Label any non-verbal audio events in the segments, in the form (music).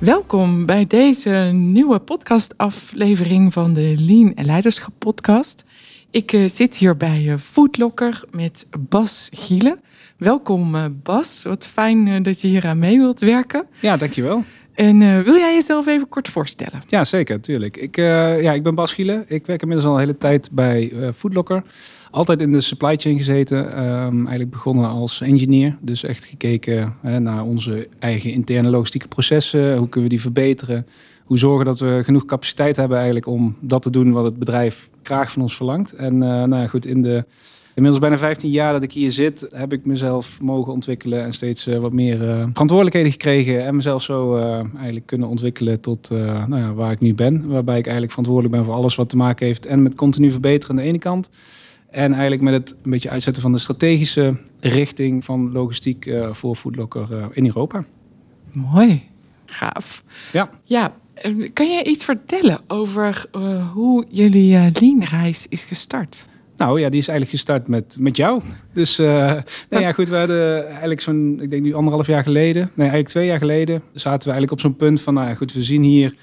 Welkom bij deze nieuwe podcastaflevering van de Lean en Leiderschap podcast. Ik uh, zit hier bij uh, Foodlocker met Bas Gielen. Welkom uh, Bas, wat fijn dat je hier aan mee wilt werken. Ja, dankjewel. En wil jij jezelf even kort voorstellen? Ja, zeker, tuurlijk. Ik, ja, ik ben Bas Gielen. Ik werk inmiddels al een hele tijd bij Foodlocker altijd in de supply chain gezeten. Um, eigenlijk begonnen als engineer. Dus echt gekeken naar onze eigen interne logistieke processen. Hoe kunnen we die verbeteren? Hoe zorgen dat we genoeg capaciteit hebben eigenlijk om dat te doen wat het bedrijf graag van ons verlangt. En uh, nou ja, goed, in de inmiddels bijna 15 jaar dat ik hier zit, heb ik mezelf mogen ontwikkelen en steeds uh, wat meer uh, verantwoordelijkheden gekregen. En mezelf zo eigenlijk kunnen ontwikkelen tot nou ja, waar ik nu ben. Waarbij ik eigenlijk verantwoordelijk ben voor alles wat te maken heeft en met continu verbeteren aan de ene kant. En eigenlijk met het een beetje uitzetten van de strategische richting van logistiek uh, voor Foodlocker uh, in Europa. Mooi, gaaf. Ja. Ja, eh, kan je iets vertellen over uh, hoe jullie uh, Lean-reis is gestart? Nou ja, die is eigenlijk gestart met, met jou. Dus uh, nou ja, goed, we hadden eigenlijk zo'n, ik denk nu anderhalf jaar geleden, nee, eigenlijk twee jaar geleden, zaten we eigenlijk op zo'n punt van, nou ja, goed, we zien hier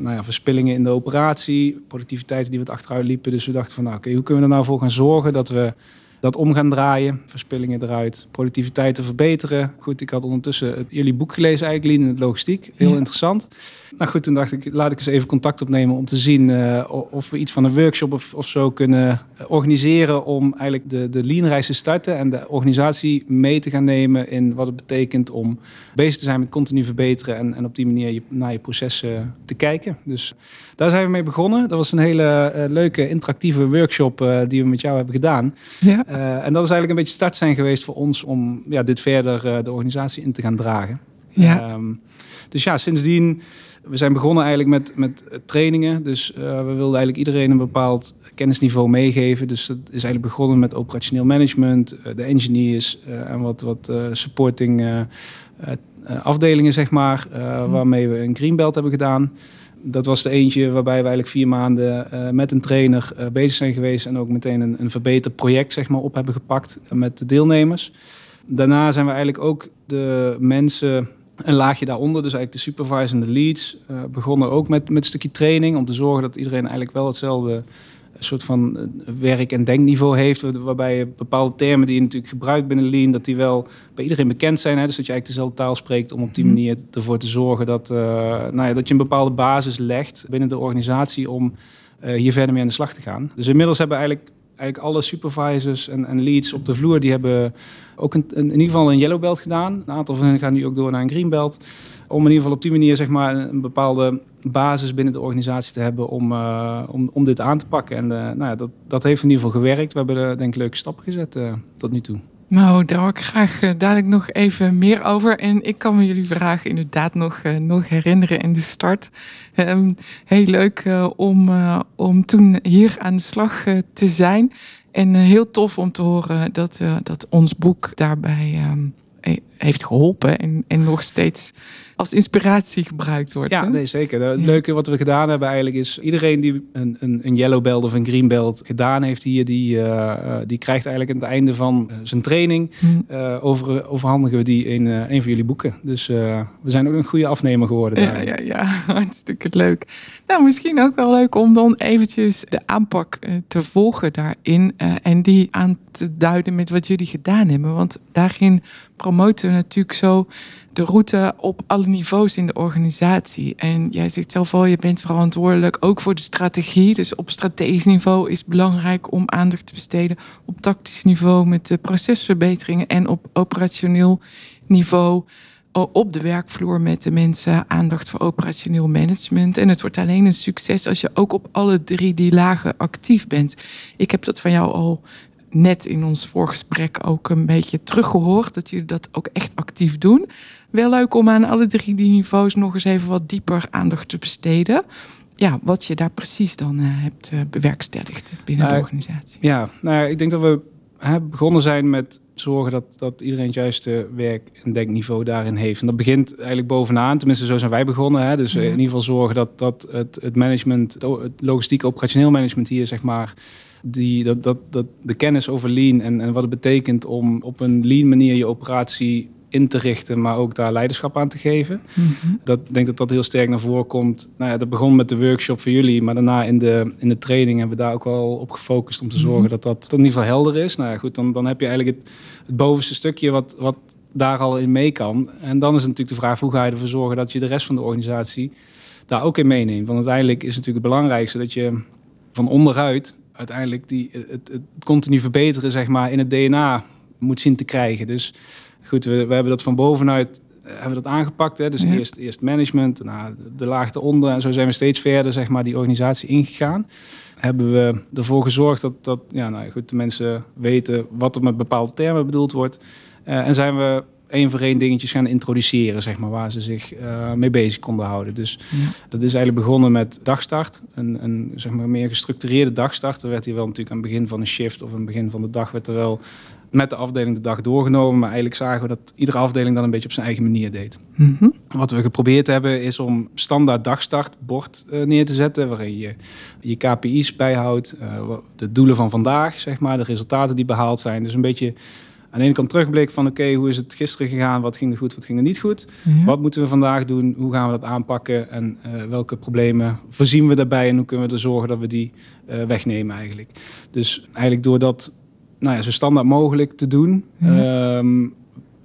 nou ja, verspillingen in de operatie, productiviteit die wat achteruit liepen. Dus we dachten van, nou, oké, hoe kunnen we er nou voor gaan zorgen dat we dat om gaan draaien, verspillingen eruit, productiviteit te verbeteren. Goed, ik had ondertussen jullie boek gelezen eigenlijk, Lean in het Logistiek. Heel interessant. Nou goed, toen dacht ik, laat ik eens even contact opnemen om te zien uh, of we iets van een workshop of, of zo kunnen organiseren om eigenlijk de, de Lean-reis te starten en de organisatie mee te gaan nemen in wat het betekent om bezig te zijn met continu verbeteren en, en op die manier je, naar je processen te kijken. Dus daar zijn we mee begonnen. Dat was een hele uh, leuke interactieve workshop uh, die we met jou hebben gedaan. Ja. En dat is eigenlijk een beetje start zijn geweest voor ons om ja, dit verder de organisatie in te gaan dragen. Ja. Um, dus ja, sindsdien, we zijn begonnen eigenlijk met, met trainingen. Dus uh, we wilden eigenlijk iedereen een bepaald kennisniveau meegeven. Dus dat is eigenlijk begonnen met operationeel management, de engineers en wat, wat supporting afdelingen, zeg maar. Mm. Waarmee we een greenbelt hebben gedaan dat was de eentje waarbij we eigenlijk vier maanden met een trainer bezig zijn geweest. En ook meteen een, een verbeterd project zeg maar, op hebben gepakt met de deelnemers. Daarna zijn we eigenlijk ook de mensen een laagje daaronder, dus eigenlijk de supervisor en de leads, uh, begonnen ook met, met een stukje training. Om te zorgen dat iedereen eigenlijk wel hetzelfde soort van eh, werk- en denkniveau heeft. Waarbij je bepaalde termen die je natuurlijk gebruikt binnen Lean, dat die wel bij iedereen bekend zijn. Hè? Dus dat je eigenlijk dezelfde taal spreekt om op die mhm. manier ervoor te zorgen dat, uh, nou ja, dat je een bepaalde basis legt binnen de organisatie om uh, hier verder mee aan de slag te gaan. Dus inmiddels hebben eigenlijk eigenlijk alle supervisors en, en, leads op de vloer, die hebben ook een, een, in ieder geval een yellow belt gedaan. Een aantal van hen gaan nu ook door naar een green belt. Om in ieder geval op die manier zeg maar, een bepaalde basis binnen de organisatie te hebben om, uh, om, om dit aan te pakken. En uh, nou ja, dat, dat heeft in ieder geval gewerkt. We hebben denk ik leuke stappen gezet uh, tot nu toe. Nou, daar hoor ik graag uh, dadelijk nog even meer over. En ik kan me jullie vragen inderdaad nog, uh, nog herinneren in de start. Um, heel leuk uh, om, om toen hier aan de slag te zijn. En heel tof om te horen dat, dat ons boek daarbij um, heeft geholpen. En, en nog steeds als inspiratie gebruikt wordt. Ja, nee, zeker. Het leuke wat we gedaan hebben eigenlijk is... iedereen die een, een, een yellow belt of een green belt gedaan heeft hier... die, uh, die krijgt eigenlijk aan het einde van uh, zijn training... Uh, over, overhandigen we die in een van jullie boeken. Dus we zijn ook een goede afnemer geworden. Ja, ja, ja, (laughs) hartstikke leuk. Nou, misschien ook wel leuk om dan eventjes de aanpak te volgen daarin... en die aan te duiden met wat jullie gedaan hebben. Want daarin promoten natuurlijk zo de route op alle niveaus in de organisatie. En jij zegt zelf al, je bent verantwoordelijk ook voor de strategie. Dus op strategisch niveau is het belangrijk om aandacht te besteden. Op tactisch niveau met de procesverbeteringen. En op operationeel niveau op de werkvloer met de mensen aandacht voor operationeel management. En het wordt alleen een succes als je ook op alle drie die lagen actief bent. Ik heb dat van jou al net in ons voorgesprek ook een beetje teruggehoord. Dat jullie dat ook echt actief doen. Wel leuk om aan alle drie die niveaus nog eens even wat dieper aandacht te besteden. ja, wat je daar precies dan hebt bewerkstelligd binnen de organisatie. Ja, nou ja, ik denk dat we hè, begonnen zijn met zorgen dat, dat iedereen het juiste werk- en denkniveau daarin heeft. En dat begint eigenlijk bovenaan, tenminste zo zijn wij begonnen. Hè. Dus in ieder geval zorgen dat, dat het, het management, het logistiek operationeel management hier, zeg maar, die, dat, dat, dat de kennis over lean en, en wat het betekent om op een lean manier je operatie in te richten, maar ook daar leiderschap aan te geven. Mm Dat denk dat dat heel sterk naar voren komt. Nou ja, dat begon met de workshop voor jullie, maar daarna in de, in de training hebben we daar ook wel op gefocust om te mhm. zorgen dat, dat dat in ieder geval helder is. Nou ja, goed, dan, dan heb je eigenlijk het, het bovenste stukje wat, wat daar al in mee kan. En dan is het natuurlijk de vraag, hoe ga je ervoor zorgen dat je de rest van de organisatie daar ook in meeneemt? Want uiteindelijk is het natuurlijk het belangrijkste dat je van onderuit uiteindelijk die, het, het continu verbeteren zeg maar, in het DNA moet zien te krijgen. Dus goed, we, we hebben dat van bovenuit eh, hebben we dat aangepakt. Hè? Dus eerst, eerst management, daarna de laag eronder. En zo zijn we steeds verder zeg maar, die organisatie ingegaan. Hebben we ervoor gezorgd dat, dat ja, nou, goed, de mensen weten wat er met bepaalde termen bedoeld wordt. Uh, en zijn we één voor één dingetjes gaan introduceren, zeg maar, waar ze zich uh, mee bezig konden houden. Dus dat is eigenlijk begonnen met dagstart. Een, een zeg maar, meer gestructureerde dagstart. Er werd hier wel natuurlijk aan het begin van een shift of aan het begin van de dag werd er wel met de afdeling de dag doorgenomen. Maar eigenlijk zagen we dat iedere afdeling dat een beetje op zijn eigen manier deed. Mhm. Wat we geprobeerd hebben is om standaard dagstartbord uh, neer te zetten. Waarin je je KPI's bijhoudt. Uh, de doelen van vandaag, zeg maar. De resultaten die behaald zijn. Dus een beetje aan de ene kant terugblik van oké, hoe is het gisteren gegaan? Wat ging er goed, wat ging er niet goed? Wat moeten we vandaag doen? Hoe gaan we dat aanpakken? En uh, welke problemen voorzien we daarbij? En hoe kunnen we ervoor zorgen dat we die uh, wegnemen eigenlijk? Dus eigenlijk door dat nou ja, zo standaard mogelijk te doen... Um,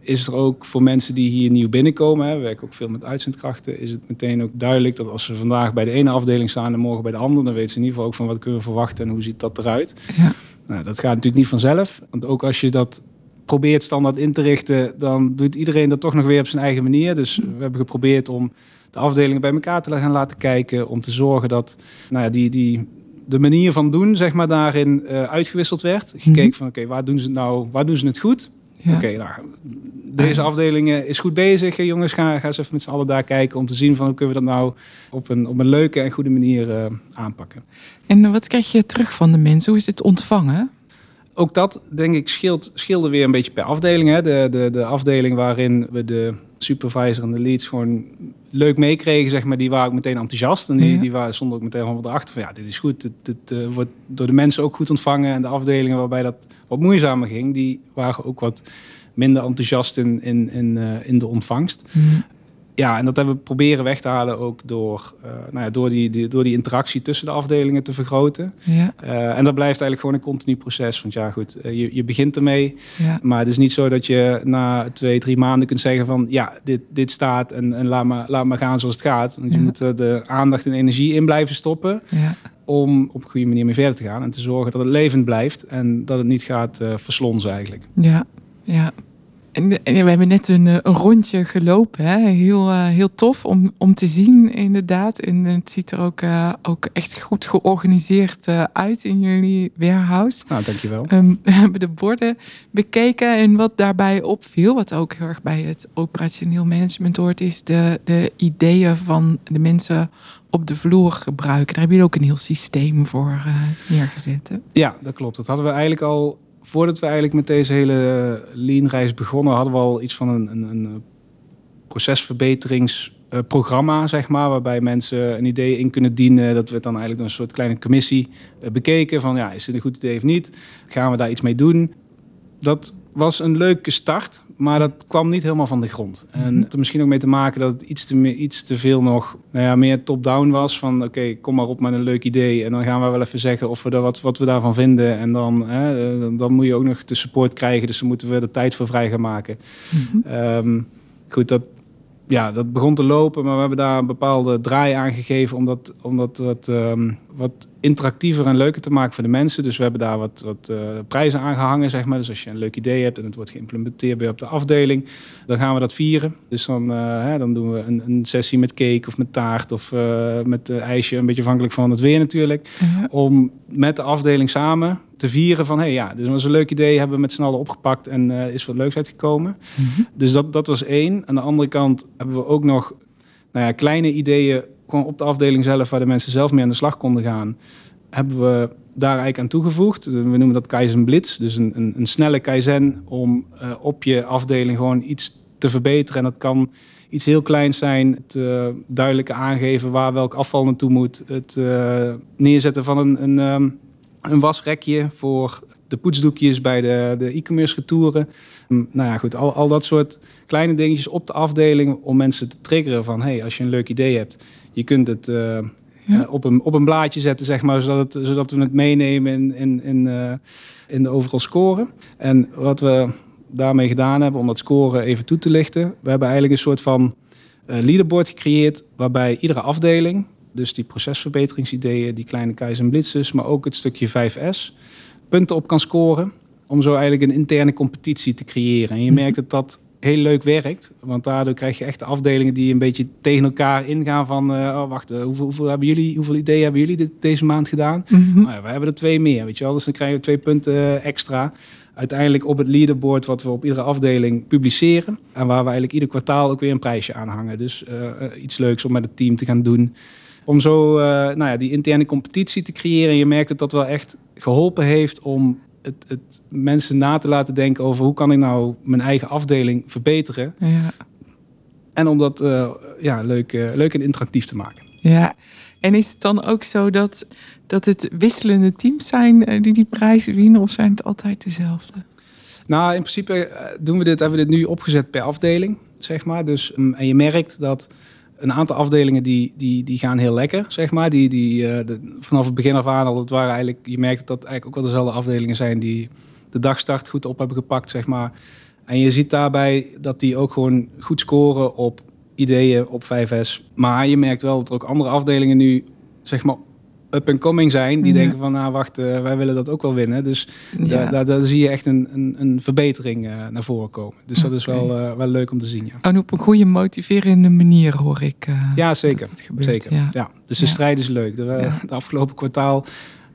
is er ook voor mensen die hier nieuw binnenkomen, hè, we werken ook veel met uitzendkrachten, is het meteen ook duidelijk dat als ze vandaag bij de ene afdeling staan en morgen bij de andere, dan weten ze in ieder geval ook van wat kunnen we verwachten en hoe ziet dat eruit. Ja. Nou, dat gaat natuurlijk niet vanzelf, want ook als je dat probeert standaard in te richten, dan doet iedereen dat toch nog weer op zijn eigen manier. Dus we hebben geprobeerd om de afdelingen bij elkaar te gaan laten kijken, om te zorgen dat nou ja, die, die, de manier van doen, zeg maar, daarin uh, uitgewisseld werd. Gekeken mhm. van, oké, waar doen ze het nou, waar doen ze het goed? Oké, nou, deze afdeling is goed bezig. Jongens, ga, ga eens even met z'n allen daar kijken om te zien van hoe kunnen we dat nou op een, op een leuke en goede manier uh, aanpakken. En wat krijg je terug van de mensen? Hoe is dit ontvangen? Ook dat, denk ik, scheelt, scheelde weer een beetje per afdeling. Hè. De, de, de afdeling waarin we de supervisor en de leads gewoon leuk meekregen, zeg maar, die waren ook meteen enthousiast. En die, die waren, stonden ook meteen helemaal erachter van, ja, dit is goed. Dit, uh, wordt door de mensen ook goed ontvangen. En de afdelingen waarbij dat wat moeizamer ging, die waren ook wat minder enthousiast in, in, in, uh, in de ontvangst. Mm ja, en dat hebben we proberen weg te halen ook door, uh, nou ja, door, die, die, door die interactie tussen de afdelingen te vergroten. Ja. Uh, en dat blijft eigenlijk gewoon een continu proces. Want ja, goed, uh, je, je begint ermee. Ja. Maar het is niet zo dat je na twee, drie maanden kunt zeggen van ja, dit, dit staat en, en laat, maar, laat maar gaan zoals het gaat. Want je moet de aandacht en energie in blijven stoppen. Om op een goede manier mee verder te gaan en te zorgen dat het levend blijft en dat het niet gaat verslonzen eigenlijk. Ja, ja. En, we hebben net een, eh, een rondje gelopen. Hè? Heel, uh, heel tof om, om te zien, inderdaad. En het ziet er ook, uh, ook echt goed georganiseerd uh, uit in jullie warehouse. Nou, dankjewel. Um, (laughs) we hebben de borden bekeken. En wat daarbij opviel, wat ook heel erg bij het operationeel management hoort, is de, de ideeën van de mensen op de vloer gebruiken. Daar hebben jullie ook een heel systeem voor neergezet. Hè? Ja, dat klopt. Dat hadden we eigenlijk al voordat we eigenlijk met deze hele lean-reis begonnen, hadden we al iets van een, een, een procesverbeteringsprogramma, zeg maar, waarbij mensen een idee in kunnen dienen. Dat werd dan eigenlijk een soort kleine commissie eh, bekeken van, ja, is dit een goed idee of niet? Gaan we daar iets mee doen? Dat was een leuke start, maar dat kwam niet helemaal van de grond. En mhm. het had misschien ook mee te maken dat het iets te, iets te veel nog nou ja, meer top-down was. Van oké, kom maar op met een leuk idee. En dan gaan we wel even zeggen of we daar wat, wat we daarvan vinden. En dan, hè, dan moet je ook nog de support krijgen. Dus dan moeten we er tijd voor vrij gaan maken. Mhm. Ehm, goed, dat, ja, dat begon te lopen, maar we hebben daar een bepaalde draai aan gegeven om dat, om dat wat, ehm, wat interactiever en leuker te maken voor de mensen. Dus we hebben daar wat, wat uh, prijzen aan gehangen, zeg maar. Dus als je een leuk idee hebt en het wordt geïmplementeerd bij op de afdeling, dan gaan we dat vieren. Dus dan, uh, hè, dan doen we een, een, sessie met cake of met taart of uh, met ijsje, een beetje afhankelijk van het weer natuurlijk. Om met de afdeling samen te vieren van, hé hey, ja, dit was een leuk idee, hebben we met z'n allen opgepakt en is wat leuks uitgekomen. Mhm. Dus dat, dat was één. Aan de andere kant hebben we ook nog nou ja, kleine ideeën gewoon op de afdeling zelf, waar de mensen zelf mee aan de slag konden gaan, hebben we daar eigenlijk aan toegevoegd. We noemen dat Kaizen Blitz. Dus een, een, een snelle Kaizen om uh, op je afdeling gewoon iets te verbeteren. En dat kan iets heel kleins zijn. Het uh, duidelijke aangeven waar welk afval naartoe moet. Het uh, neerzetten van een, een, um, een wasrekje voor de poetsdoekjes bij de, e-commerce retouren. Um, nou ja, goed, al, al dat soort kleine dingetjes op de afdeling om mensen te triggeren van... hey, als je een leuk idee hebt, je kunt het... Uh, ja. uh, op, een, op een blaadje zetten, zeg maar, zodat, het, zodat we het meenemen in, in, in, uh, in de overal scoren. En wat we daarmee gedaan hebben, om dat scoren even toe te lichten. We hebben eigenlijk een soort van leaderboard gecreëerd, waarbij iedere afdeling, dus die procesverbeteringsideeën, die kleine K's en blitzes, maar ook het stukje 5S, punten op kan scoren. Om zo eigenlijk een interne competitie te creëren. En je merkt dat dat heel leuk werkt. Want daardoor krijg je echt de afdelingen die een beetje tegen elkaar ingaan van... Uh, oh, wacht, uh, hoeveel, hoeveel, hebben jullie, hoeveel ideeën hebben jullie dit, deze maand gedaan? Mm -hmm. nou ja, we hebben er twee meer, weet je wel. Dus dan krijgen we twee punten extra. Uiteindelijk op het leaderboard wat we op iedere afdeling publiceren. En waar we eigenlijk ieder kwartaal ook weer een prijsje aan hangen. Dus uh, iets leuks om met het team te gaan doen. Om zo nou ja, die interne competitie te creëren. En je merkt dat dat wel echt geholpen heeft om het, het, mensen na te laten denken over hoe kan ik nou mijn eigen afdeling verbeteren. Ja. En om dat uh, ja, leuk, uh, leuk en interactief te maken. Ja, en is het dan ook zo dat, dat het wisselende teams zijn uh, die die prijzen winnen of zijn het altijd dezelfde? Nou, in principe doen we dit, hebben we dit nu opgezet per afdeling, zeg maar. Dus, um, en je merkt dat een aantal afdelingen die, die, die gaan heel lekker, zeg maar. Die, die, de, vanaf het begin af aan al, het waren eigenlijk, je merkt dat dat eigenlijk ook wel dezelfde afdelingen zijn die de dagstart goed op hebben gepakt, zeg maar. En je ziet daarbij dat die ook gewoon goed scoren op ideeën, op 5S. Maar je merkt wel dat er ook andere afdelingen nu, zeg maar, up and coming zijn. Die ja. denken van, nou wacht, uh, wij willen dat ook wel winnen. Dus ja. daar, daar, daar, zie je echt een, een, een verbetering uh, naar voren komen. Dus dat is wel, uh, wel leuk om te zien. Ja. En op een goede motiverende manier hoor ik. ja, zeker. zeker. Ja. ja. Dus de strijd is leuk. De, de afgelopen kwartaal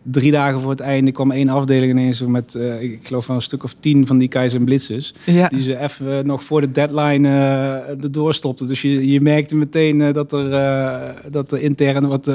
drie dagen voor het einde kwam één afdeling ineens met, uh, ik geloof wel een stuk of tien van die Keizer Blitzers. Ja. Die ze even uh, nog voor de deadline uh, erdoor stopten. Dus je, je merkte meteen dat, er, dat er intern wat,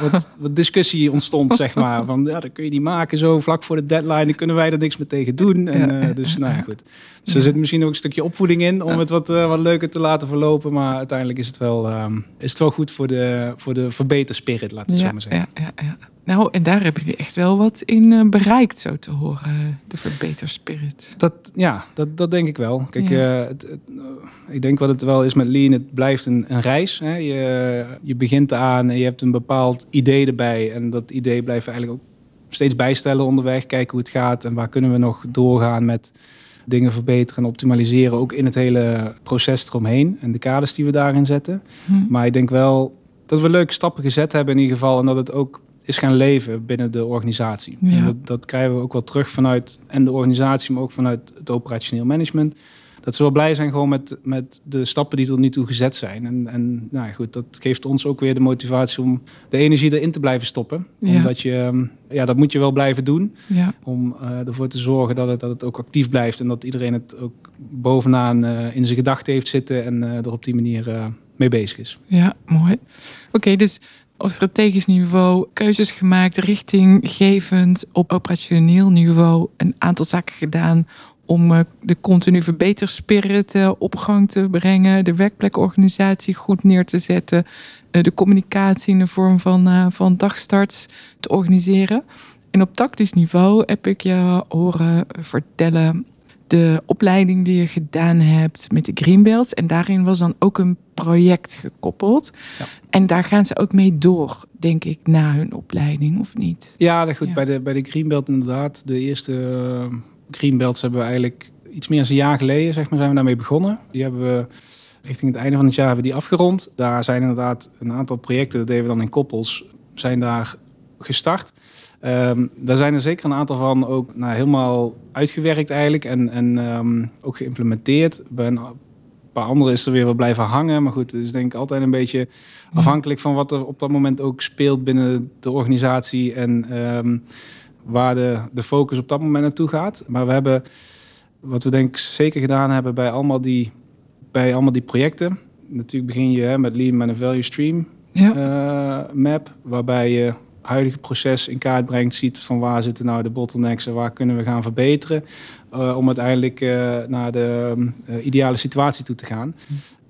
wat, (laughs) wat, discussie ontstond, zeg maar. Van ja, dat kun je niet maken zo vlak voor de deadline. Dan kunnen wij er niks meer tegen doen. En, ja. dus nou ja, goed. Dus er zit misschien ook een stukje opvoeding in om het wat, wat leuker te laten verlopen. Maar uiteindelijk is het wel, um, is het wel goed voor de, voor de verbeterspirit, laat ik ja, zo maar zeggen. Ja, ja, ja. Nou, en daar hebben jullie echt wel wat in uh, bereikt, zo te horen, de verbeterspirit. Dat, ja, dat, dat denk ik wel. Kijk, ja. uh, het, het, uh, ik denk wat het wel is met Lean, het blijft een, een reis. Hè? Je, je begint aan en je hebt een bepaald idee erbij. En dat idee blijft eigenlijk ook steeds bijstellen onderweg. Kijken hoe het gaat en waar kunnen we nog doorgaan met dingen verbeteren en optimaliseren. Ook in het hele proces eromheen en de kaders die we daarin zetten. Hm. Maar ik denk wel dat we leuke stappen gezet hebben in ieder geval. En dat het ook is gaan leven binnen de organisatie. Ja. En dat, dat, krijgen we ook wel terug vanuit en de organisatie, maar ook vanuit het operationeel management. Dat ze wel blij zijn gewoon met, met de stappen die tot nu toe gezet zijn. En, en nou goed, dat geeft ons ook weer de motivatie om de energie erin te blijven stoppen. Ja. Omdat je, ja, dat moet je wel blijven doen. Ja. Om uh, ervoor te zorgen dat het, dat het ook actief blijft. En dat iedereen het ook bovenaan uh, in zijn gedachten heeft zitten en uh, er op die manier mee bezig is. Ja, mooi. Oké, okay, dus op strategisch niveau keuzes gemaakt, richtinggevend op operationeel niveau een aantal zaken gedaan om uh, de continu verbeterspirit op gang te brengen, de werkplekorganisatie goed neer te zetten, uh, de communicatie in de vorm van, van dagstarts te organiseren. En op tactisch niveau heb ik je horen vertellen de opleiding die je gedaan hebt met de Greenbelt. En daarin was dan ook een project gekoppeld. Ja. En daar gaan ze ook mee door, denk ik, na hun opleiding, of niet? Ja, dat goed. Ja. Bij, de, bij de Greenbelt inderdaad. De eerste uh, Greenbelts hebben we eigenlijk iets meer dan een jaar geleden, zeg maar, zijn we daarmee begonnen. Die hebben we richting het einde van het jaar hebben we die afgerond. Daar zijn inderdaad een aantal projecten, dat deden we dan in koppels, zijn daar gestart. Um, daar zijn er zeker een aantal van ook nou, helemaal uitgewerkt eigenlijk en, en um, ook geïmplementeerd. Bij een paar andere is er weer wat blijven hangen. Maar goed, het is denk ik altijd een beetje afhankelijk van wat er op dat moment ook speelt binnen de organisatie en um, waar de, de focus op dat moment naartoe gaat. Maar we hebben, wat we denk ik zeker gedaan hebben bij allemaal die, bij allemaal die projecten. Natuurlijk begin je hè, met Lean met een value stream. ja. map, waarbij je huidige proces in kaart brengt, ziet van waar zitten nou de bottlenecks en waar kunnen we gaan verbeteren, om uiteindelijk naar de ideale situatie toe te gaan.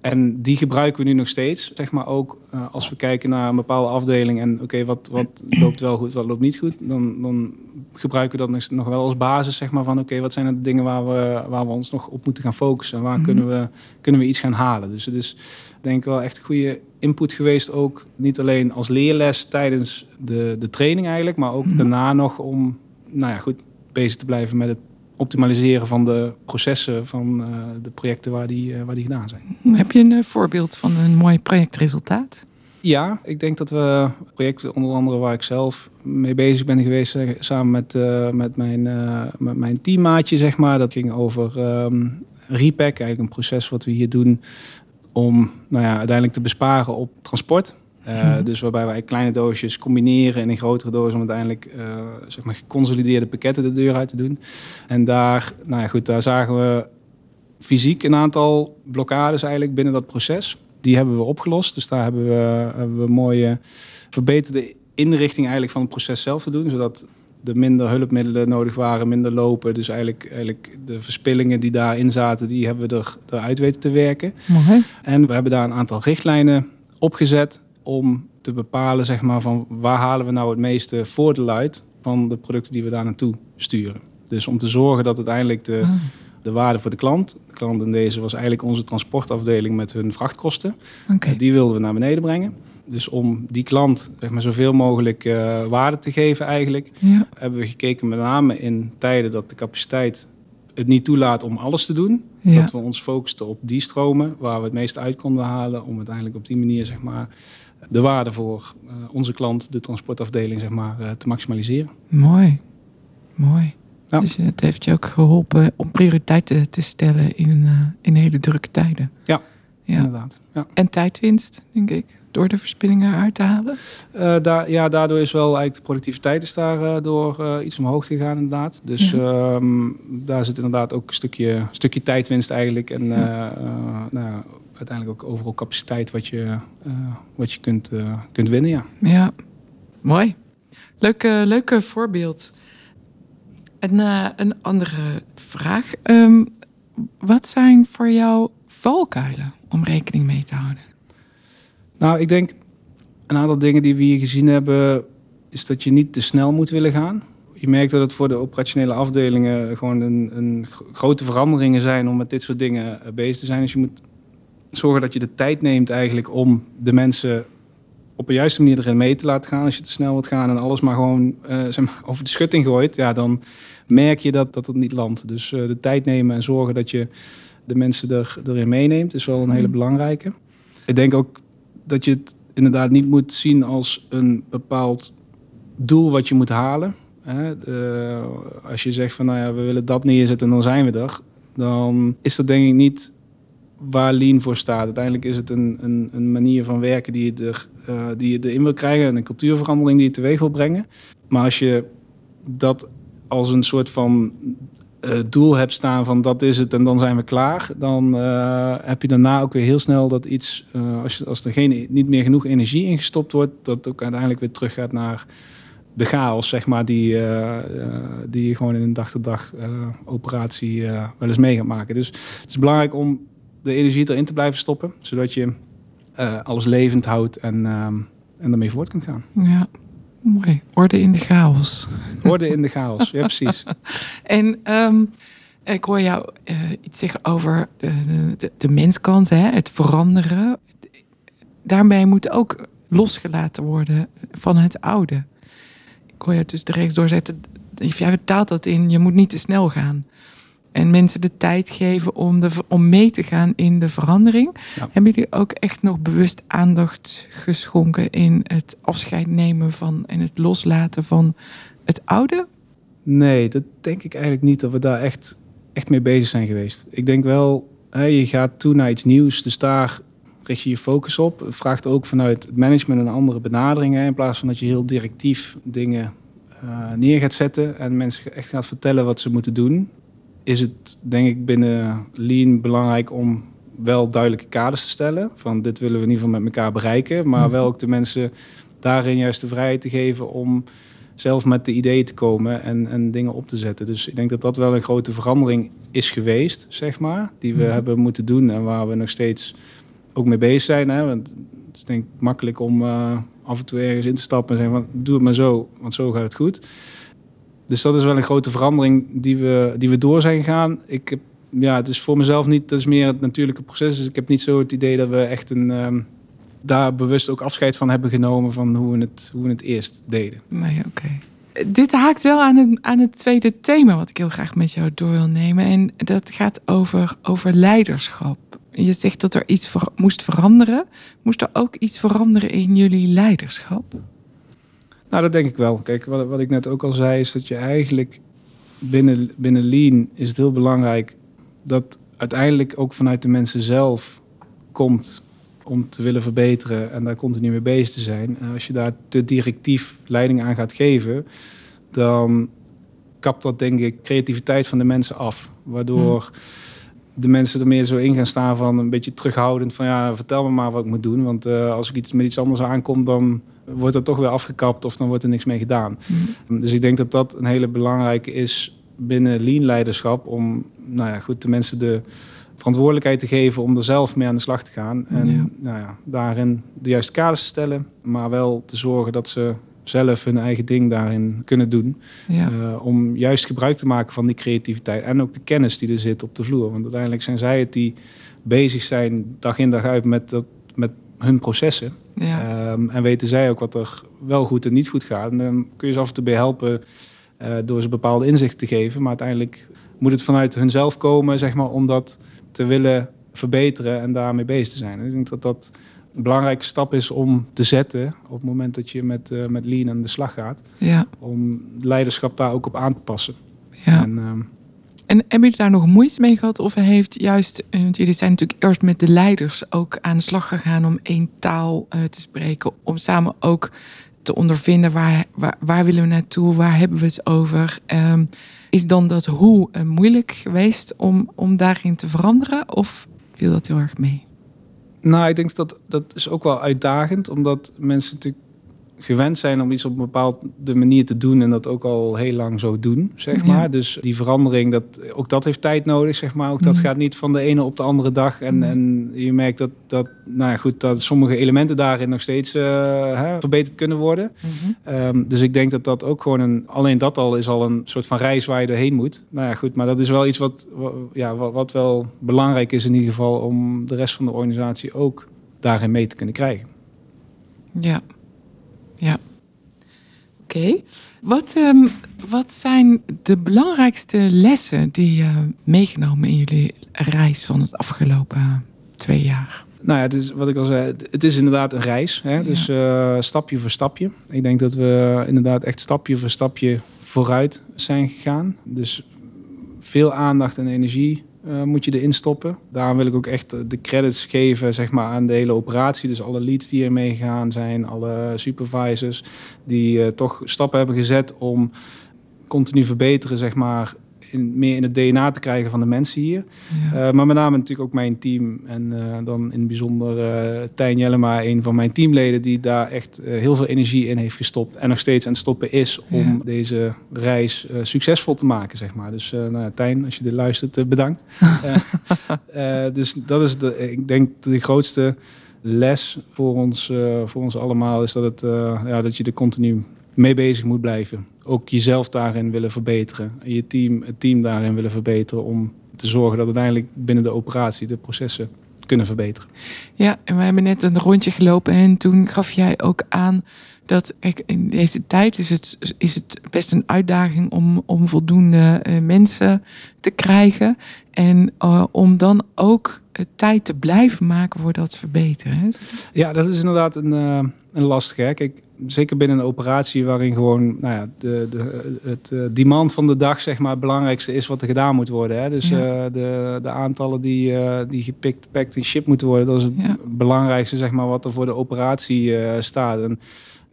En die gebruiken we nu nog steeds, zeg maar ook als we kijken naar een bepaalde afdeling en oké, wat, wat loopt wel goed, wat loopt niet goed, dan, dan gebruiken we dat nog wel als basis, zeg maar, van oké, wat zijn de dingen waar we, waar we ons nog op moeten gaan focussen? Waar mhm. kunnen, we, kunnen we iets gaan halen? Dus het is denk ik wel echt een goede input geweest, ook niet alleen als leerles tijdens de, de training eigenlijk, maar ook mhm. daarna nog om, nou ja, goed bezig te blijven met het optimaliseren van de processen van uh, de projecten waar die, uh, waar die gedaan zijn. Heb je een uh, voorbeeld van een mooi projectresultaat? Ja, ik denk dat we projecten, onder andere waar ik zelf mee bezig ben geweest, eh, samen met, uh, met, mijn, uh, met mijn teammaatje, zeg maar. Dat ging over um, repack, eigenlijk een proces wat we hier doen om nou ja, uiteindelijk te besparen op transport. Uh, Dus waarbij wij kleine doosjes combineren in een grotere doos om uiteindelijk zeg maar geconsolideerde pakketten de deur uit te doen. En daar, nou ja, goed, daar zagen we fysiek een aantal blokkades eigenlijk binnen dat proces die hebben we opgelost. Dus daar hebben we, hebben we mooie verbeterde inrichting eigenlijk van het proces zelf te doen. Zodat er minder hulpmiddelen nodig waren, minder lopen. Dus eigenlijk, eigenlijk de verspillingen die daarin zaten, die hebben we er, eruit weten te werken. Mooi. En we hebben daar een aantal richtlijnen opgezet om te bepalen zeg maar, van waar halen we nou het meeste voordeel uit van de producten die we daar naartoe sturen. Dus om te zorgen dat uiteindelijk de, ah de waarde voor de klant. De klant in deze was eigenlijk onze transportafdeling met hun vrachtkosten. Okay. Eh, die wilden we naar beneden brengen. Dus om die klant zeg maar, zoveel mogelijk uh, waarde te geven eigenlijk, ja. hebben we gekeken met name in tijden dat de capaciteit het niet toelaat om alles te doen. Ja. Dat we ons focusten op die stromen waar we het meest uit konden halen. Om uiteindelijk op die manier zeg maar, de waarde voor uh, onze klant, de transportafdeling, zeg maar, uh, te maximaliseren. Mooi, mooi. Ja. Dus het heeft je ook geholpen om prioriteiten te stellen in, uh, in hele drukke tijden. Ja, ja. inderdaad. Ja. En tijdwinst, denk ik, door de verspillingen uit te halen? Uh, daar, ja, daardoor is wel eigenlijk de productiviteit is daardoor uh, iets omhoog gegaan, inderdaad. Dus ja. um, daar zit inderdaad ook een stukje, stukje tijdwinst eigenlijk. En nou, uiteindelijk ook overal capaciteit wat je, wat je kunt, kunt winnen, ja. Ja, mooi. Leuk, leuk voorbeeld. Een, uh, een andere vraag. Um, wat zijn voor jou valkuilen om rekening mee te houden? Nou, ik denk een aantal dingen die we hier gezien hebben, is dat je niet te snel moet willen gaan. Je merkt dat het voor de operationele afdelingen gewoon een, een grote veranderingen zijn om met dit soort dingen eh, bezig te zijn. Dus je moet zorgen dat je de tijd neemt eigenlijk om de mensen op een juiste manier erin mee te laten gaan. Als je te snel wilt gaan en alles maar gewoon uh, zeg maar, over de schutting gooit, ja, dan merk je dat, dat het niet landt. Dus uh, de tijd nemen en zorgen dat je de mensen er, erin meeneemt, is wel een hele mhm. belangrijke. Ik denk ook dat je het inderdaad niet moet zien als een bepaald doel wat je moet halen. Hè? als je zegt van nou ja, we willen dat neerzetten en dan zijn we er. Dan is dat denk ik niet waar Lean voor staat. Uiteindelijk is het een, een, een manier van werken die je, er, uh, die erin wil krijgen. En een cultuurverandering die je teweeg wil brengen. Maar als je dat als een soort van uh, doel hebt staan van dat is het en dan zijn we klaar, dan uh, heb je daarna ook weer heel snel dat iets, als, als er geen, niet meer genoeg energie ingestopt wordt, dat ook uiteindelijk weer terug gaat naar de chaos, zeg maar, die, die je gewoon in een dag-to-dag operatie wel eens mee gaat maken. Dus het is belangrijk om de energie erin te blijven stoppen, zodat je alles levend houdt en, en ermee voort kunt gaan. Ja. Mooi. Orde in de chaos. Orde in de chaos, ja precies. (laughs) en ehm, ik hoor jou uh, iets zeggen over de, de, menskant, hè, het veranderen. Daarmee moet ook losgelaten worden van het oude. Ik hoor je dus de doorzetten. Jij vertaalt dat in, je moet niet te snel gaan en mensen de tijd geven om, de, om mee te gaan in de verandering. Hebben jullie ook echt nog bewust aandacht geschonken in het afscheid nemen van en het loslaten van het oude? Nee, dat denk ik eigenlijk niet dat we daar echt, echt mee bezig zijn geweest. Ik denk wel, hè, je gaat toe naar iets nieuws, dus daar richt je je focus op. Het vraagt ook vanuit het management een andere benadering. in plaats van dat je heel directief dingen uh, neer gaat zetten en mensen echt gaat vertellen wat ze moeten doen is het denk ik binnen Lean belangrijk om wel duidelijke kaders te stellen. Van dit willen we in ieder geval met elkaar bereiken. Maar wel ook de mensen daarin juist de vrijheid te geven om zelf met de ideeën te komen en, en dingen op te zetten. Dus ik denk dat dat wel een grote verandering is geweest, zeg maar. Die we hebben moeten doen en waar we nog steeds ook mee bezig zijn. Hè? Want het is denk ik makkelijk om uh, af en toe ergens in te stappen en zeggen van doe het maar zo, want zo gaat het goed. Dus dat is wel een grote verandering die we, die we door zijn gegaan. Ik heb, ja, het is voor mezelf niet, dat is meer het natuurlijke proces. Dus ik heb niet zo het idee dat we echt een, um, daar bewust ook afscheid van hebben genomen van hoe we het, hoe we het eerst deden. Nee, oké. Dit haakt wel aan het, aan het tweede thema wat ik heel graag met jou door wil nemen. En dat gaat over, over leiderschap. Je zegt dat er iets moest veranderen. Moest er ook iets veranderen in jullie leiderschap? Nou, dat denk ik wel. Kijk, wat, wat ik net ook al zei, is dat je eigenlijk binnen, binnen Lean is het heel belangrijk dat uiteindelijk ook vanuit de mensen zelf komt om te willen verbeteren en daar continu mee bezig te zijn. En als je daar te directief leiding aan gaat geven, dan kapt dat denk ik creativiteit van de mensen af. Waardoor hmm. de mensen er meer zo in gaan staan van een beetje terughoudend van ja, vertel me maar wat ik moet doen. Want uh, als ik iets met iets anders aankom, dan wordt dat toch weer afgekapt of dan wordt er niks mee gedaan. Hmm. Dus ik denk dat dat een hele belangrijke is binnen lean leiderschap om nou ja, goed de mensen de verantwoordelijkheid te geven om er zelf mee aan de slag te gaan. En Nou ja, daarin de juiste kaders te stellen, maar wel te zorgen dat ze zelf hun eigen ding daarin kunnen doen. Ja. Uh, om juist gebruik te maken van die creativiteit en ook de kennis die er zit op de vloer. Want uiteindelijk zijn zij het die bezig zijn dag in dag uit met, dat, met hun processen. Ja. Um, en weten zij ook wat er wel goed en niet goed gaat. En dan kun je ze af en toe bij helpen uh, door ze bepaalde inzichten te geven. Maar uiteindelijk moet het vanuit hunzelf komen, zeg maar, om dat te willen verbeteren en daarmee bezig te zijn. Ik denk dat dat een belangrijke stap is om te zetten op het moment dat je met, uh, met Lean aan de slag gaat. Ja. Om leiderschap daar ook op aan te passen. Ja. En, uh, en hebben jullie daar nog moeite mee gehad? Of heeft juist, eh, want jullie zijn natuurlijk eerst met de leiders ook aan de slag gegaan om één taal uh, te spreken. Om samen ook te ondervinden waar, waar, willen we naartoe, waar hebben we het over. Um, is dan dat hoe uh, moeilijk geweest om, om daarin te veranderen? Of viel dat heel erg mee? Nou, ik denk dat dat is ook wel uitdagend, omdat mensen natuurlijk gewend zijn om iets op een bepaalde manier te doen en dat ook al heel lang zo doen, zeg maar. Dus die verandering, dat, ook dat heeft tijd nodig, zeg maar. Ook dat mhm. gaat niet van de ene op de andere dag. En, en je merkt dat, dat, nou ja, goed, dat sommige elementen daarin nog steeds uh, hè, verbeterd kunnen worden. Mhm. Ehm, dus ik denk dat dat ook gewoon een, alleen dat al is al een soort van reis waar je doorheen moet. Nou ja, goed, maar dat is wel iets wat, ja, wat, wat wel belangrijk is in ieder geval om de rest van de organisatie ook daarin mee te kunnen krijgen. Ja, ja. Oké. Wat, um, wat zijn de belangrijkste lessen die je meegenomen in jullie reis van het afgelopen twee jaar? Nou ja, het is wat ik al zei, het is inderdaad een reis. Hè? Dus uh, stapje voor stapje. Ik denk dat we inderdaad echt stapje voor stapje vooruit zijn gegaan. Dus veel aandacht en energie uh, moet je erin stoppen. Daarom wil ik ook echt de credits geven zeg maar, aan de hele operatie. Dus alle leads die er meegegaan zijn, alle supervisors die uh, toch stappen hebben gezet om continu verbeteren zeg maar, in, meer in het DNA te krijgen van de mensen hier. Ja. Uh, maar met name natuurlijk ook mijn team. En uh, dan in het bijzonder uh, Tijn Jellema, een van mijn teamleden... die daar echt heel veel energie in heeft gestopt. En nog steeds aan het stoppen is om ja. deze reis succesvol te maken, zeg maar. Dus nou ja, Tijn, als je dit luistert, bedankt. (laughs) dus dat is, de, ik denk, de grootste les voor ons, voor ons allemaal... is dat, het, ja, dat je er continu mee bezig moet blijven. Ook jezelf daarin willen verbeteren. En je team, het team daarin willen verbeteren om te zorgen dat uiteindelijk binnen de operatie de processen kunnen verbeteren. Ja, en we hebben net een rondje gelopen en toen gaf jij ook aan dat in deze tijd is het, is het best een uitdaging om, om voldoende uh, mensen te krijgen. En uh, om dan ook uh, tijd te blijven maken voor dat verbeteren. Ja, dat is inderdaad een, een lastige. Kijk, zeker binnen een operatie waarin gewoon nou ja, de, de, het uh, demand van de dag zeg maar, het belangrijkste is wat er gedaan moet worden. Hè? Dus ja. uh, de, de aantallen die, uh, die gepikt, packed en ship moeten worden, dat is het ja. belangrijkste zeg maar, wat er voor de operatie staat. En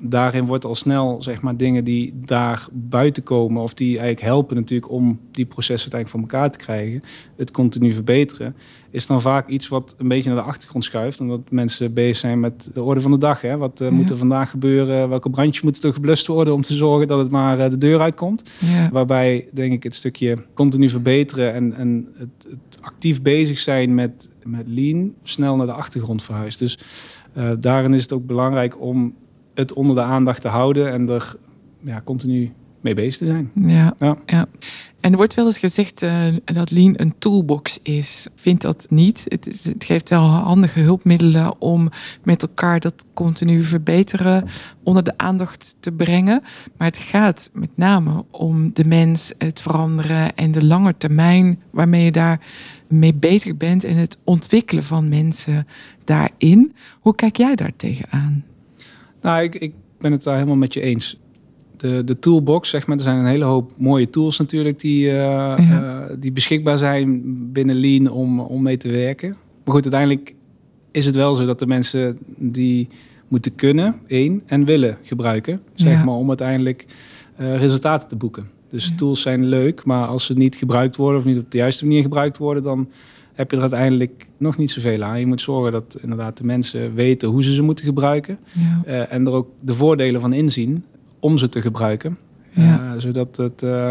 daarin wordt al snel, zeg maar, dingen die daar buiten komen of die eigenlijk helpen natuurlijk om die processen uiteindelijk voor elkaar te krijgen, het continu verbeteren, is dan vaak iets wat een beetje naar de achtergrond schuift, omdat mensen bezig zijn met de orde van de dag. Hè? Wat uh, moet er vandaag gebeuren? Welke brandjes moeten er geblust worden om te zorgen dat het maar uh, de deur uitkomt? Ja. Waarbij, denk ik, het stukje continu verbeteren en, en het, het actief bezig zijn met, met lean snel naar de achtergrond verhuist. Dus uh, daarin is het ook belangrijk om het onder de aandacht te houden en er ja, continu mee bezig te zijn. Ja, ja. ja. En er wordt wel eens gezegd uh, dat Lean een toolbox is. Vind dat niet. Het, is, het, geeft wel handige hulpmiddelen om met elkaar dat continu verbeteren onder de aandacht te brengen. Maar het gaat met name om de mens, het veranderen en de lange termijn waarmee je daar mee bezig bent en het ontwikkelen van mensen daarin. Hoe kijk jij daar tegenaan? Nou, ik, ik ben het daar helemaal met je eens. De, de toolbox, zeg maar, er zijn een hele hoop mooie tools natuurlijk die, uh, ja. uh, die beschikbaar zijn binnen Lean om, om mee te werken. Maar goed, uiteindelijk is het wel zo dat de mensen die moeten kunnen, één, en willen gebruiken, zeg ja. maar, om uiteindelijk uh, resultaten te boeken. Dus ja. tools zijn leuk, maar als ze niet gebruikt worden of niet op de juiste manier gebruikt worden, dan heb je er uiteindelijk nog niet zoveel aan. Je moet zorgen dat inderdaad de mensen weten hoe ze ze moeten gebruiken. Ja. Uh, en er ook de voordelen van inzien om ze te gebruiken. Ja. Uh, zodat, het, uh,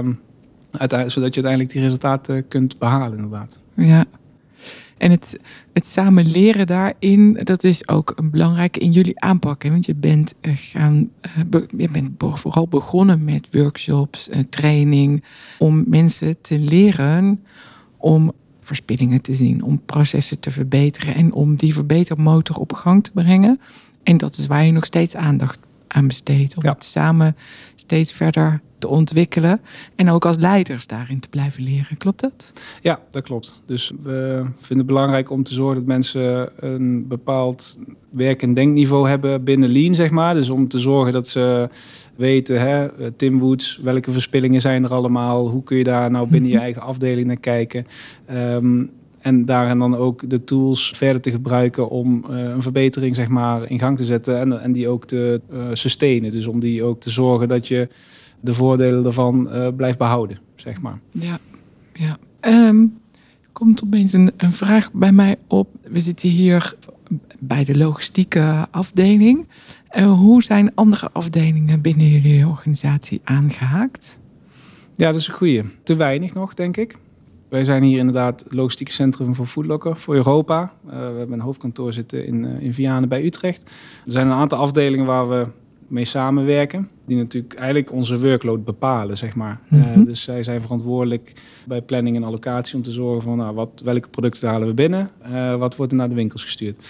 zodat je uiteindelijk die resultaten kunt behalen inderdaad. Ja. En het, het samen leren daarin, dat is ook een belangrijke in jullie aanpak. Hè? Want je bent, gaan, be, je bent vooral begonnen met workshops, training, om mensen te leren om verspillingen te zien, om processen te verbeteren en om die verbetermotor op gang te brengen. En dat is waar je nog steeds aandacht aan besteedt. Om Ja. het samen steeds verder te ontwikkelen. En ook als leiders daarin te blijven leren. Klopt dat? Ja, dat klopt. Dus we vinden het belangrijk om te zorgen dat mensen een bepaald werk- en denkniveau hebben binnen Lean, zeg maar. Dus om te zorgen dat ze weten, hè, Tim Woods, welke verspillingen zijn er allemaal? Hoe kun je daar nou binnen je eigen afdeling naar kijken? Um, en daarin dan ook de tools verder te gebruiken om uh, een verbetering zeg maar, in gang te zetten en, en die ook te uh, sustainen. Dus om die ook te zorgen dat je de voordelen ervan uh, blijft behouden, zeg maar. Ja, ja. Um, komt opeens een, een vraag bij mij op. We zitten hier bij de logistieke afdeling. Uh, hoe zijn andere afdelingen binnen jullie organisatie aangehaakt? Ja, dat is een goede. Te weinig nog, denk ik. Wij zijn hier inderdaad het logistiek centrum voor Foodlocker voor Europa. Uh, we hebben een hoofdkantoor zitten in, uh, in Vianen bij Utrecht. Er zijn een aantal afdelingen waar we mee samenwerken. Die natuurlijk eigenlijk onze workload bepalen, zeg maar. Mm -hmm. uh, dus zij zijn verantwoordelijk bij planning en allocatie om te zorgen van nou, wat, welke producten halen we binnen, wat wordt er naar de winkels gestuurd.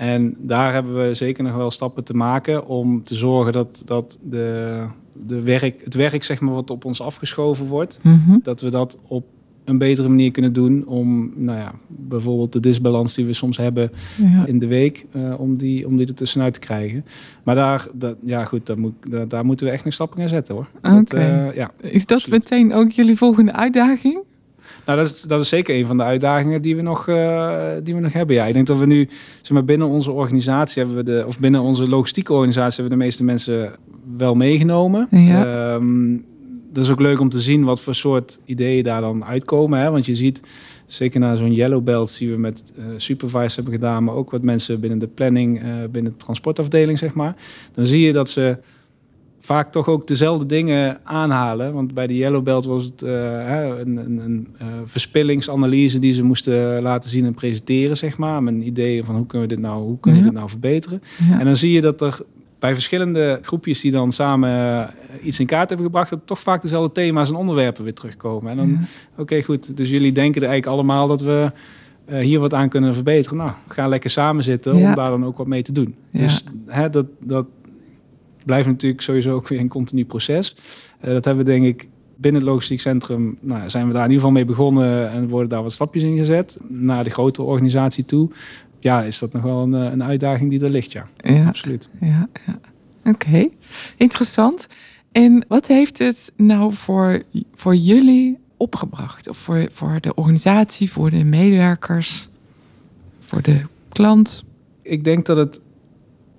En daar hebben we zeker nog wel stappen te maken om te zorgen dat, dat de, de werk, het werk zeg maar, wat op ons afgeschoven wordt, mm -hmm. dat we dat op een betere manier kunnen doen om, nou ja, bijvoorbeeld de disbalans die we soms hebben ja. in de week, uh, om, die, om die er tussenuit te krijgen. Maar daar, dat, ja goed, daar, moet, daar, daar, moeten we echt nog stappen gaan zetten hoor. Okay. Uh, ja, is dat absoluut. meteen ook jullie volgende uitdaging? Nou, dat is, dat is zeker een van de uitdagingen die we nog, uh, die we nog hebben. Ja, ik denk dat we nu, zeg maar, binnen onze organisatie hebben we de, of binnen onze logistieke organisatie hebben we de meeste mensen wel meegenomen. Ja. Um, dat is ook leuk om te zien wat voor soort ideeën daar dan uitkomen. Hè? Want je ziet, zeker na zo'n yellow belt, die we met uh, supervise hebben gedaan, maar ook wat mensen binnen de planning, uh, binnen de transportafdeling, zeg maar. Dan zie je dat ze vaak toch ook dezelfde dingen aanhalen. Want bij de yellow belt was het uh, een, een, een verspillingsanalyse die ze moesten laten zien en presenteren, zeg maar. Met een idee van hoe kunnen we dit nou, hoe kunnen we dit nou verbeteren. En dan zie je dat er bij verschillende groepjes die dan samen uh, iets in kaart hebben gebracht, dat toch vaak dezelfde thema's en onderwerpen weer terugkomen. En dan, Ja. oké, okay, goed. Dus jullie denken er eigenlijk allemaal dat we hier wat aan kunnen verbeteren. Nou, ga lekker samen zitten Ja. om daar dan ook wat mee te doen. Ja. Dus hè, dat, dat blijft natuurlijk sowieso ook weer een continu proces. Uh, dat hebben we denk ik binnen het logistiek centrum, nou, zijn we daar in ieder geval mee begonnen en worden daar wat stapjes in gezet naar de grotere organisatie toe ja, is dat nog wel een, een uitdaging die er ligt, ja. Ja. Absoluut. Ja, ja. Oké, okay. interessant. En wat heeft het nou voor, voor jullie opgebracht? Of voor, voor de organisatie, voor de medewerkers, voor de klant? Ik denk dat het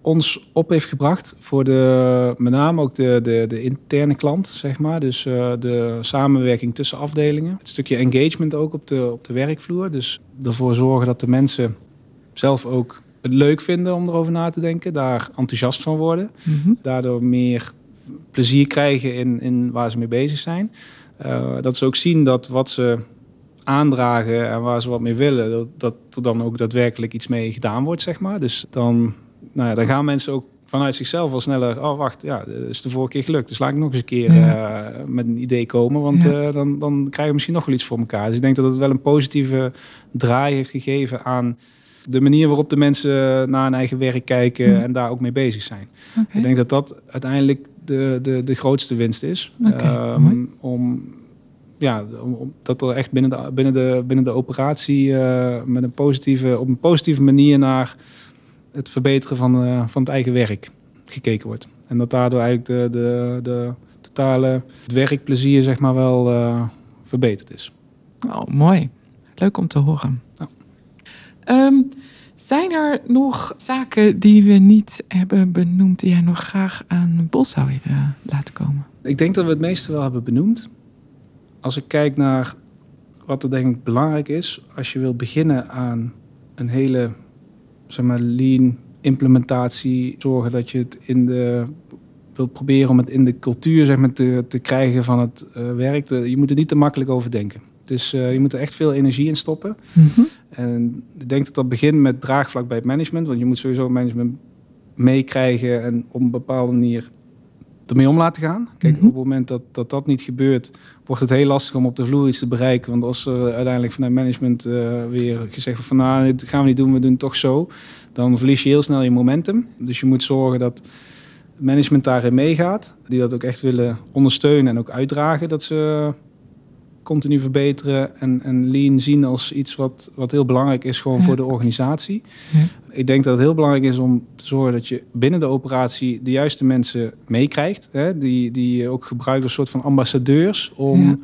ons op heeft gebracht voor de, met name ook de, de, de interne klant, zeg maar. Dus uh, de samenwerking tussen afdelingen. Het stukje engagement ook op de, op de werkvloer. Dus ervoor zorgen dat de mensen zelf ook het leuk vinden om erover na te denken. Daar enthousiast van worden. Mhm. Daardoor meer plezier krijgen in, in waar ze mee bezig zijn. Uh, dat ze ook zien dat wat ze aandragen en waar ze wat mee willen, dat, dat er dan ook daadwerkelijk iets mee gedaan wordt, zeg maar. Dus dan, nou ja, dan gaan mensen ook vanuit zichzelf al sneller. Oh, wacht, ja, dat is de vorige keer gelukt. Dus laat ik nog eens een keer Ja. uh, met een idee komen, want Ja. uh, dan, dan krijgen we misschien nog wel iets voor elkaar. Dus ik denk dat het wel een positieve draai heeft gegeven aan de manier waarop de mensen naar hun eigen werk kijken en daar ook mee bezig zijn. Ik denk dat dat uiteindelijk de, de, de grootste winst is. Oké, Ehm, om, ja, om, om- dat er echt binnen de, binnen de, binnen de operatie eh, met een positieve, op een positieve manier naar het verbeteren van, eh, van het eigen werk gekeken wordt. En dat daardoor eigenlijk de, de, de totale het werkplezier zeg maar wel eh, verbeterd is. Oh, mooi. Leuk om te horen. Ja. Ehm, zijn er nog zaken die we niet hebben benoemd die jij nog graag aan bod zou willen laten komen? Ik denk dat we het meeste wel hebben benoemd. Als ik kijk naar wat er denk ik belangrijk is, als je wil beginnen aan een hele zeg maar, lean implementatie, zorgen dat je het in de wilt proberen om het in de cultuur zeg maar, te, te krijgen van het eh, werk. Je moet er niet te makkelijk over denken. Dus je moet er echt veel energie in stoppen. Mhm. En ik denk dat dat begint met draagvlak bij het management. Want je moet sowieso management meekrijgen en op een bepaalde manier ermee om laten gaan. Kijk, Mhm. op het moment dat, dat dat niet gebeurt, wordt het heel lastig om op de vloer iets te bereiken. Want als er uiteindelijk vanuit management eh, weer gezegd wordt van nou, dit gaan we niet doen, we doen het toch zo. Dan verlies je heel snel je momentum. Dus je moet zorgen dat management daarin meegaat. Die dat ook echt willen ondersteunen en ook uitdragen. Dat ze continu verbeteren en, en lean zien als iets wat, wat heel belangrijk is gewoon Ja. voor de organisatie. Ja. Ik denk dat het heel belangrijk is om te zorgen dat je binnen de operatie de juiste mensen meekrijgt. Die, die je ook gebruikt als soort van ambassadeurs om Ja.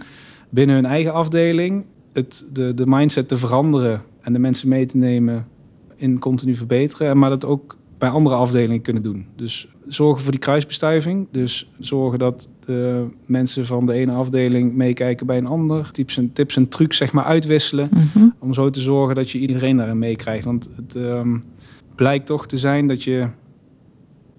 binnen hun eigen afdeling het, de, de mindset te veranderen en de mensen mee te nemen in continu verbeteren. Maar dat ook bij andere afdelingen kunnen doen. Dus zorgen voor die kruisbestuiving. Dus zorgen dat de mensen van de ene afdeling meekijken bij een ander. Tips en, tips en trucs zeg maar uitwisselen. Mhm. Om zo te zorgen dat je iedereen daarin meekrijgt. Want het ehm, blijkt toch te zijn dat je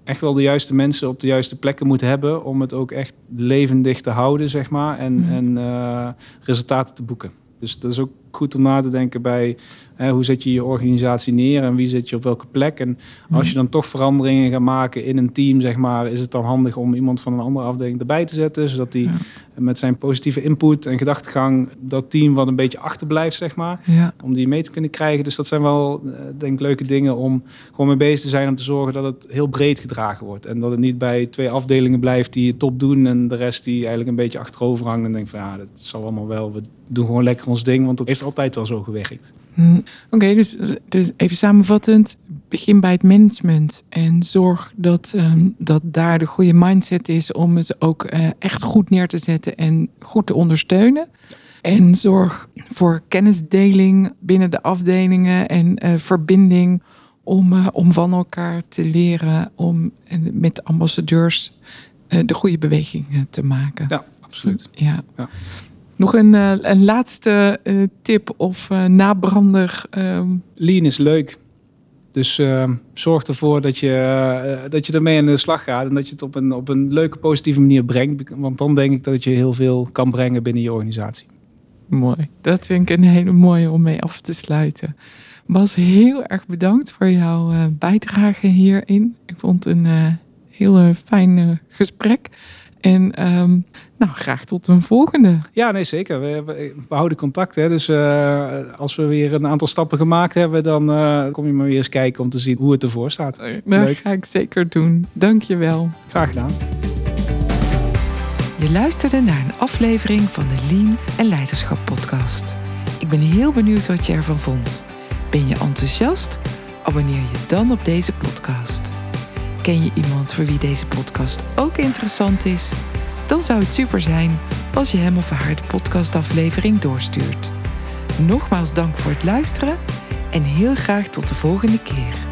echt wel de juiste mensen op de juiste plekken moet hebben. Om het ook echt levendig te houden, zeg maar. En, Mhm. en eh, resultaten te boeken. Dus dat is ook goed om na te denken bij hè, hoe zet je je organisatie neer en wie zit je op welke plek. En als je dan toch veranderingen gaat maken in een team, zeg maar, is het dan handig om iemand van een andere afdeling erbij te zetten. Zodat die Ja. met zijn positieve input en gedachtegang dat team wat een beetje achterblijft, zeg maar Ja. om die mee te kunnen krijgen. Dus dat zijn wel, eh, denk ik, leuke dingen om gewoon mee bezig te zijn om te zorgen dat het heel breed gedragen wordt. En dat het niet bij twee afdelingen blijft die het top doen en de rest die eigenlijk een beetje achterover hangt en denkt van ja, dat zal allemaal wel. We doen gewoon lekker ons ding, want dat heeft altijd wel zo gewerkt. Hm, Oké, dus, dus even samenvattend. Begin bij het management en zorg dat, ehm, dat daar de goede mindset is om het ook eh, echt goed neer te zetten en goed te ondersteunen. En zorg voor kennisdeling binnen de afdelingen en eh, verbinding om, eh, om van elkaar te leren, om met ambassadeurs eh, de goede beweging te maken. Ja, absoluut. Ja. Ja. Nog een, eh, een laatste eh, tip of eh, nabrander. ehm, Lean is leuk. Dus eh, zorg ervoor dat je, dat je ermee aan de slag gaat en dat je het op een, op een leuke, positieve manier brengt. Want dan denk ik dat je heel veel kan brengen binnen je organisatie. mooi. Dat vind ik een hele mooie om mee af te sluiten. Bas, heel erg bedankt voor jouw bijdrage hierin. Ik vond het een heel fijn gesprek. En ehm, nou, graag tot een volgende. Ja, nee, zeker. We, we, we houden contact. Hè? Dus eh, als we weer een aantal stappen gemaakt hebben, dan eh, kom je maar weer eens kijken om te zien hoe het ervoor staat. Dat Leuk. ga ik zeker doen. Dank je wel. Graag gedaan. Je luisterde naar een aflevering van de Lean en Leiderschap podcast. Ik ben heel benieuwd wat je ervan vond. Ben je enthousiast? Abonneer je dan op deze podcast. Ken je iemand voor wie deze podcast ook interessant is? Dan zou het super zijn als je hem of haar de podcastaflevering doorstuurt. Nogmaals dank voor het luisteren en heel graag tot de volgende keer.